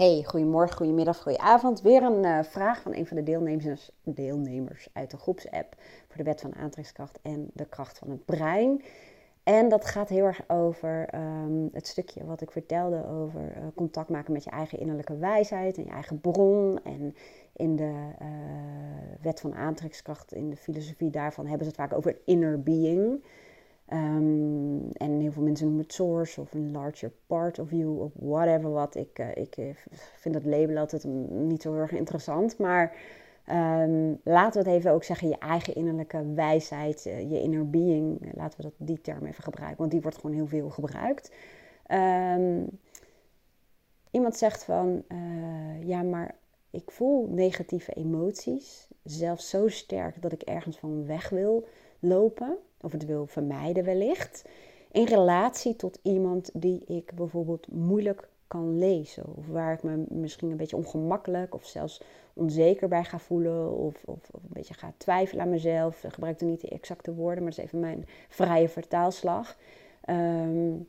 Hey, goedemorgen, goedemiddag, goedenavond. Weer een uh, vraag van een van de deelnemers, deelnemers uit de groepsapp voor de wet van aantrekkingskracht en de kracht van het brein. En dat gaat heel erg over um, het stukje wat ik vertelde over uh, contact maken met je eigen innerlijke wijsheid en je eigen bron. En in de uh, wet van aantrekkingskracht, in de filosofie daarvan, hebben ze het vaak over inner being. Um, en heel veel mensen noemen het source of een larger part of you of whatever wat. Ik, uh, ik eh, vind dat label altijd niet zo heel erg interessant. Maar um, laten we het even ook zeggen, je eigen innerlijke wijsheid, uh, je inner being. Laten we dat, die term even gebruiken, want die wordt gewoon heel veel gebruikt. Um, iemand zegt van, ja maar ik voel negatieve emoties. Zelfs zo sterk dat ik ergens van weg wil lopen of het wil vermijden wellicht, in relatie tot iemand die ik bijvoorbeeld moeilijk kan lezen. Of waar ik me misschien een beetje ongemakkelijk of zelfs onzeker bij ga voelen. Of, of, een beetje ga twijfelen aan mezelf. Ik gebruik er niet de exacte woorden, maar dat is even mijn vrije vertaalslag. Um,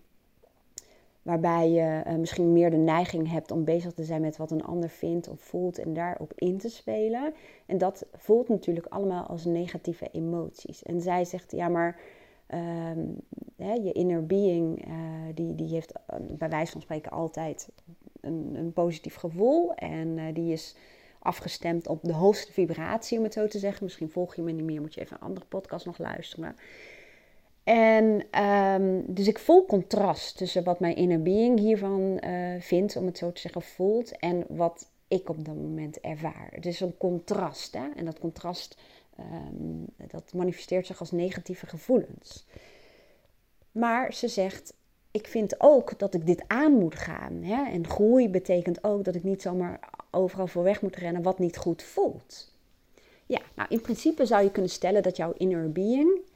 waarbij je uh, misschien meer de neiging hebt om bezig te zijn met wat een ander vindt of voelt en daarop in te spelen. En dat voelt natuurlijk allemaal als negatieve emoties. En zij zegt, ja maar um, hè, je inner being, uh, die, die heeft uh, bij wijze van spreken altijd een, een positief gevoel. En die is afgestemd op de hoogste vibratie, om het zo te zeggen. Misschien volg je me niet meer, moet je even een andere podcast nog luisteren. En um, dus ik voel contrast tussen wat mijn inner being hiervan uh, vindt, om het zo te zeggen, voelt, en wat ik op dat moment ervaar. Het is een contrast, hè? en dat contrast um, dat manifesteert zich als negatieve gevoelens. Maar ze zegt, ik vind ook dat ik dit aan moet gaan. Hè? En groei betekent ook dat ik niet zomaar overal voor weg moet rennen wat niet goed voelt. Ja, nou in principe zou je kunnen stellen dat jouw inner being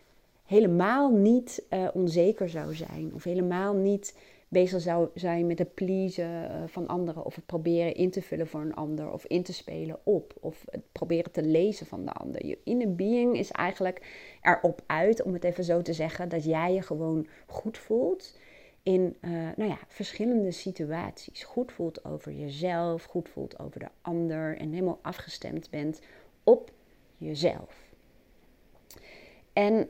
helemaal niet uh, onzeker zou zijn. Of helemaal niet bezig zou zijn met het pleasen uh, van anderen. Of het proberen in te vullen voor een ander. Of in te spelen op. Of het proberen te lezen van de ander. Je inner being is eigenlijk erop uit, om het even zo te zeggen, dat jij je gewoon goed voelt. In uh, nou ja, verschillende situaties. Goed voelt over jezelf, goed voelt over de ander. En helemaal afgestemd bent op jezelf. En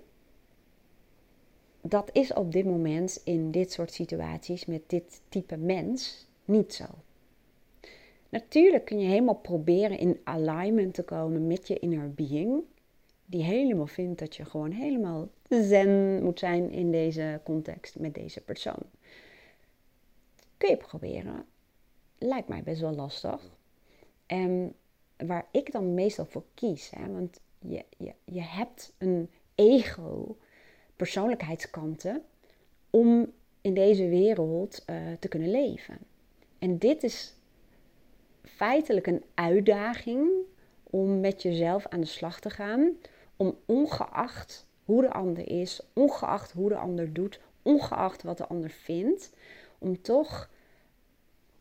dat is op dit moment in dit soort situaties met dit type mens niet zo. Natuurlijk kun je helemaal proberen in alignment te komen met je inner being, die helemaal vindt dat je gewoon helemaal zen moet zijn in deze context met deze persoon. Kun je proberen. Lijkt mij best wel lastig. En waar ik dan meestal voor kies, hè, want je, je, je hebt een ego persoonlijkheidskanten om in deze wereld uh, te kunnen leven. En dit is feitelijk een uitdaging om met jezelf aan de slag te gaan, om ongeacht hoe de ander is, ongeacht hoe de ander doet, ongeacht wat de ander vindt, om toch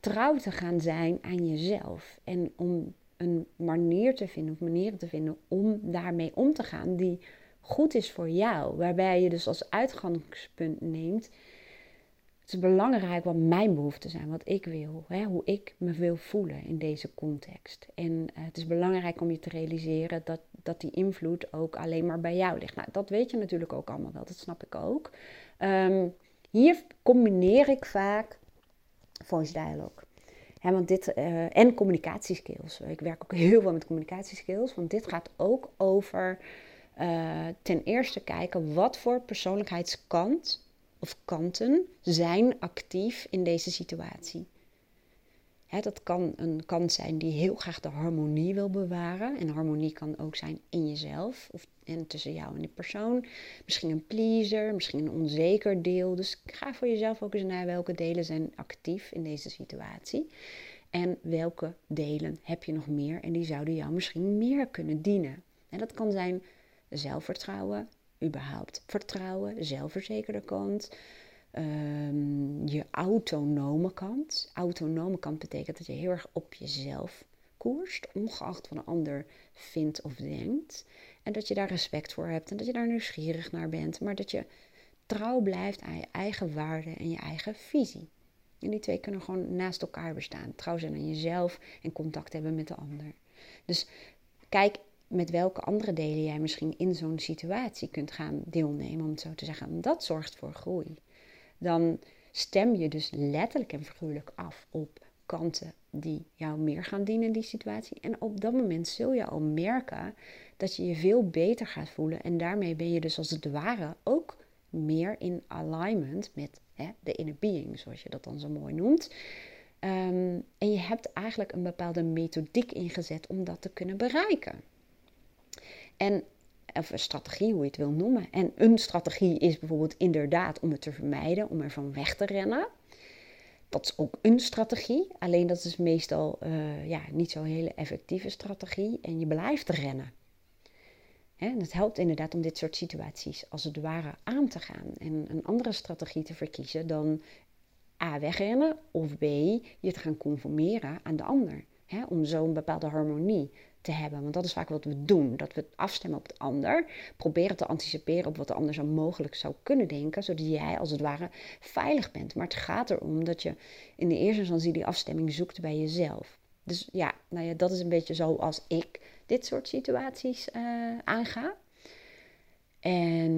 trouw te gaan zijn aan jezelf en om een manier te vinden of manieren te vinden om daarmee om te gaan die goed is voor jou. Waarbij je dus als uitgangspunt neemt. Het is belangrijk wat mijn behoeften zijn, wat ik wil, hè, hoe ik me wil voelen in deze context. En uh, het is belangrijk om je te realiseren dat, dat die invloed ook alleen maar bij jou ligt. Nou, dat weet je natuurlijk ook allemaal wel, dat snap ik ook. Um, hier combineer ik vaak voice dialogue. Hè, want dit, uh, en communicatieskills. Ik werk ook heel veel met communicatieskills, want dit gaat ook over uh, ten eerste kijken wat voor persoonlijkheidskant of kanten zijn actief in deze situatie. Dat kan een kant zijn die heel graag de harmonie wil bewaren. En harmonie kan ook zijn in jezelf of en tussen jou en die persoon. Misschien een pleaser, misschien een onzeker deel. Dus ga voor jezelf ook eens naar welke delen zijn actief in deze situatie. En welke delen heb je nog meer en die zouden jou misschien meer kunnen dienen. En dat kan zijn zelfvertrouwen, überhaupt vertrouwen, zelfverzekerde kant. Um, je autonome kant. Autonome kant betekent dat je heel erg op jezelf koerst, ongeacht wat een ander vindt of denkt. En dat je daar respect voor hebt en dat je daar nieuwsgierig naar bent, maar dat je trouw blijft aan je eigen waarden en je eigen visie. En die twee kunnen gewoon naast elkaar bestaan. Trouw zijn aan jezelf en contact hebben met de ander. Dus kijk met welke andere delen jij misschien in zo'n situatie kunt gaan deelnemen, om het zo te zeggen. Dat zorgt voor groei. Dan stem je dus letterlijk en figuurlijk af op kanten die jou meer gaan dienen in die situatie. En op dat moment zul je al merken dat je je veel beter gaat voelen. En daarmee ben je dus als het ware ook meer in alignment met hè, de inner being, zoals je dat dan zo mooi noemt. Ehm, en je hebt eigenlijk een bepaalde methodiek ingezet om dat te kunnen bereiken. En, of een strategie, hoe je het wil noemen. En een strategie is bijvoorbeeld inderdaad om het te vermijden, om ervan weg te rennen. Dat is ook een strategie, alleen dat is meestal uh, ja, niet zo'n hele effectieve strategie en je blijft rennen. En het helpt inderdaad om dit soort situaties als het ware aan te gaan en een andere strategie te verkiezen dan A wegrennen of B je te gaan conformeren aan de ander. Hè, om zo'n bepaalde harmonie te hebben. Want dat is vaak wat we doen. Dat we afstemmen op de ander. Proberen te anticiperen op wat de ander zo mogelijk zou kunnen denken. Zodat jij als het ware veilig bent. Maar het gaat erom dat je in de eerste instantie die afstemming zoekt bij jezelf. Dus ja, nou ja, dat is een beetje zoals ik dit soort situaties uh, aanga. En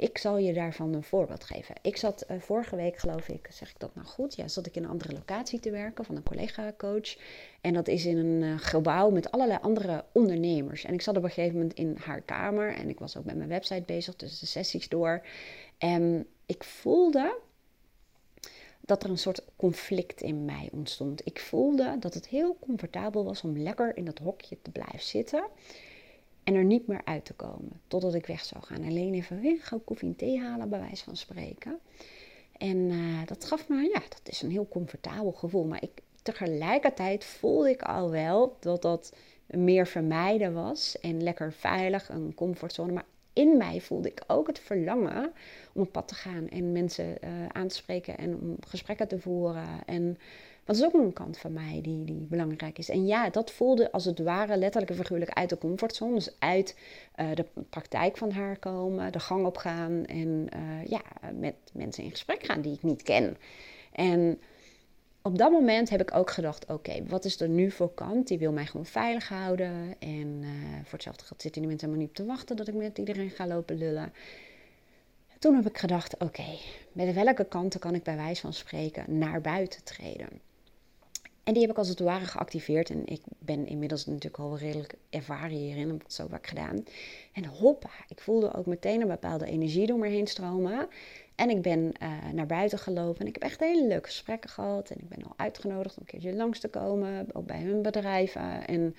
ik zal je daarvan een voorbeeld geven. Ik zat uh, vorige week, geloof ik, zeg ik dat nou goed? Ja, zat ik in een andere locatie te werken van een collega-coach. En dat is in een uh, gebouw met allerlei andere ondernemers. En ik zat op een gegeven moment in haar kamer en ik was ook met mijn website bezig, dus de sessies door. En ik voelde dat er een soort conflict in mij ontstond. Ik voelde dat het heel comfortabel was om lekker in dat hokje te blijven zitten. En er niet meer uit te komen. Totdat ik weg zou gaan. Alleen even weer gauw koffie en thee halen, bij wijze van spreken. En uh, dat gaf me, ja, dat is een heel comfortabel gevoel. Maar ik, tegelijkertijd voelde ik al wel dat dat meer vermijden was. En lekker veilig, een comfortzone. Maar in mij voelde ik ook het verlangen om op pad te gaan. En mensen uh, aan te spreken en om gesprekken te voeren. En dat is ook een kant van mij die, die belangrijk is. En ja, dat voelde als het ware letterlijk en figuurlijk uit de comfortzone. Dus uit uh, de praktijk van haar komen, de gang op gaan en uh, ja, met mensen in gesprek gaan die ik niet ken. En op dat moment heb ik ook gedacht: oké, wat is er nu voor kant? Die wil mij gewoon veilig houden. En uh, voor hetzelfde geld zitten die mensen helemaal niet op te wachten dat ik met iedereen ga lopen lullen. Toen heb ik gedacht: oké, met welke kanten kan ik bij wijze van spreken naar buiten treden? En die heb ik als het ware geactiveerd. En ik ben inmiddels natuurlijk al redelijk ervaren hierin. Heb het zo vaak gedaan. En hoppa, ik voelde ook meteen een bepaalde energie door me heen stromen. En ik ben uh, naar buiten gelopen. En ik heb echt hele leuke gesprekken gehad. En ik ben al uitgenodigd om een keertje langs te komen. Ook bij hun bedrijven. En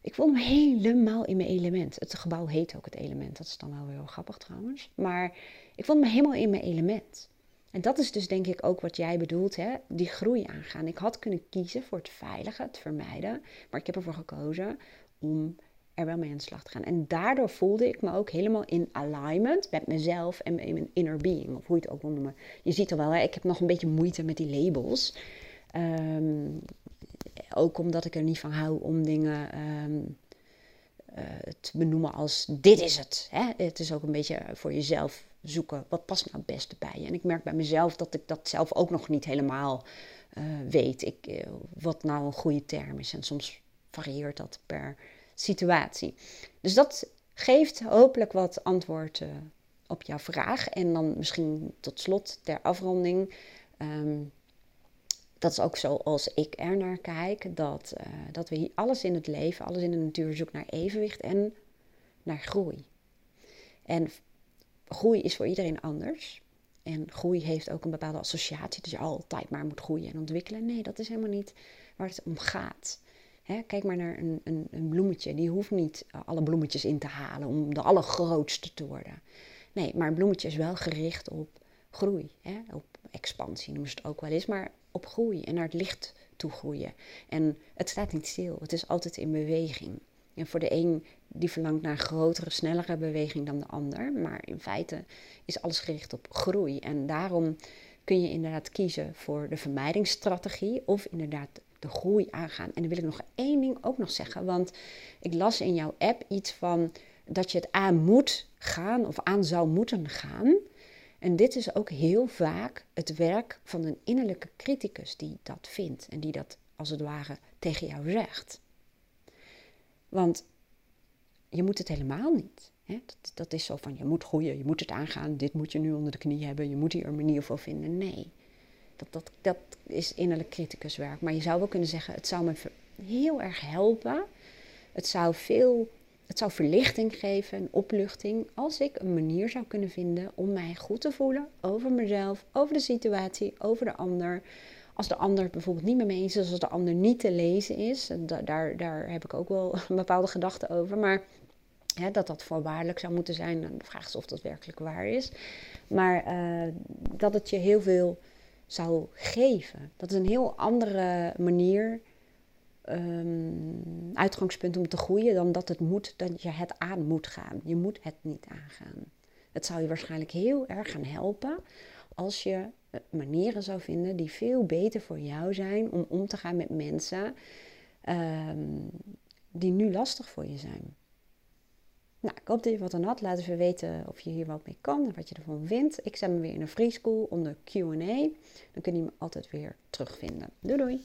ik voelde me helemaal in mijn element. Het gebouw heet ook het element. Dat is dan wel heel grappig trouwens. Maar ik voelde me helemaal in mijn element. En dat is dus denk ik ook wat jij bedoelt, hè? die groei aangaan. Ik had kunnen kiezen voor het veilige, het vermijden, maar ik heb ervoor gekozen om er wel mee aan de slag te gaan. En daardoor voelde ik me ook helemaal in alignment met mezelf en mijn inner being, of hoe je het ook wil noemen. Je ziet al wel, hè? ik heb nog een beetje moeite met die labels. Um, ook omdat ik er niet van hou om dingen um, uh, te benoemen als dit is het. Hè? Het is ook een beetje voor jezelf zoeken. Wat past nou het beste bij je? En ik merk bij mezelf dat ik dat zelf ook nog niet helemaal uh, weet. Ik, uh, wat nou een goede term is. En soms varieert dat per situatie. Dus dat geeft hopelijk wat antwoord uh, op jouw vraag. En dan misschien tot slot ter afronding. Um, dat is ook zoals ik er naar kijk. Dat, dat we hier alles in het leven, alles in de natuur zoeken naar evenwicht en naar groei. En groei is voor iedereen anders. En groei heeft ook een bepaalde associatie. Dat je altijd maar moet groeien en ontwikkelen. Nee, dat is helemaal niet waar het om gaat. kijk maar naar een, een, een, bloemetje. Die hoeft niet alle bloemetjes in te halen om de allergrootste te worden. Nee, maar een bloemetje is wel gericht op groei. op expansie noemen ze het ook wel eens. Maar op groei en naar het licht toe groeien. En het staat niet stil. Het is altijd in beweging. En voor de een die verlangt naar grotere, snellere beweging dan de ander. Maar in feite is alles gericht op groei. En daarom kun je inderdaad kiezen voor de vermijdingsstrategie of inderdaad de groei aangaan. En dan wil ik nog één ding ook nog zeggen. Want ik las in jouw app iets van dat je het aan moet gaan of aan zou moeten gaan. En dit is ook heel vaak het werk van een innerlijke criticus die dat vindt en die dat als het ware tegen jou zegt. Want je moet het helemaal niet. Hè? Dat, dat, is zo van je moet groeien, je moet het aangaan, dit moet je nu onder de knie hebben, je moet hier een manier voor vinden. Nee, dat, dat, dat is innerlijk criticuswerk. Maar je zou wel kunnen zeggen, het zou me heel erg helpen. Het zou veel het zou verlichting geven en opluchting als ik een manier zou kunnen vinden om mij goed te voelen over mezelf, over de situatie, over de ander. Als de ander bijvoorbeeld niet met me eens is, als de ander niet te lezen is, daar, daar heb ik ook wel een bepaalde gedachten over. Maar dat dat voorwaardelijk zou moeten zijn, de vraag is of dat werkelijk waar is. Maar uh, dat het je heel veel zou geven. Dat is een heel andere manier um, uitgangspunt om te groeien dan dat het moet, dat je het aan moet gaan. Je moet het niet aangaan. Het zou je waarschijnlijk heel erg gaan helpen als je eh, manieren zou vinden die veel beter voor jou zijn om om te gaan met mensen um, die nu lastig voor je zijn. Nou, ik hoop dat je wat aan had. Laat even weten of je hier wat mee kan en wat je ervan vindt. Ik zet me weer in een free school onder Q&A. Dan kun je me altijd weer terugvinden. Doei doei!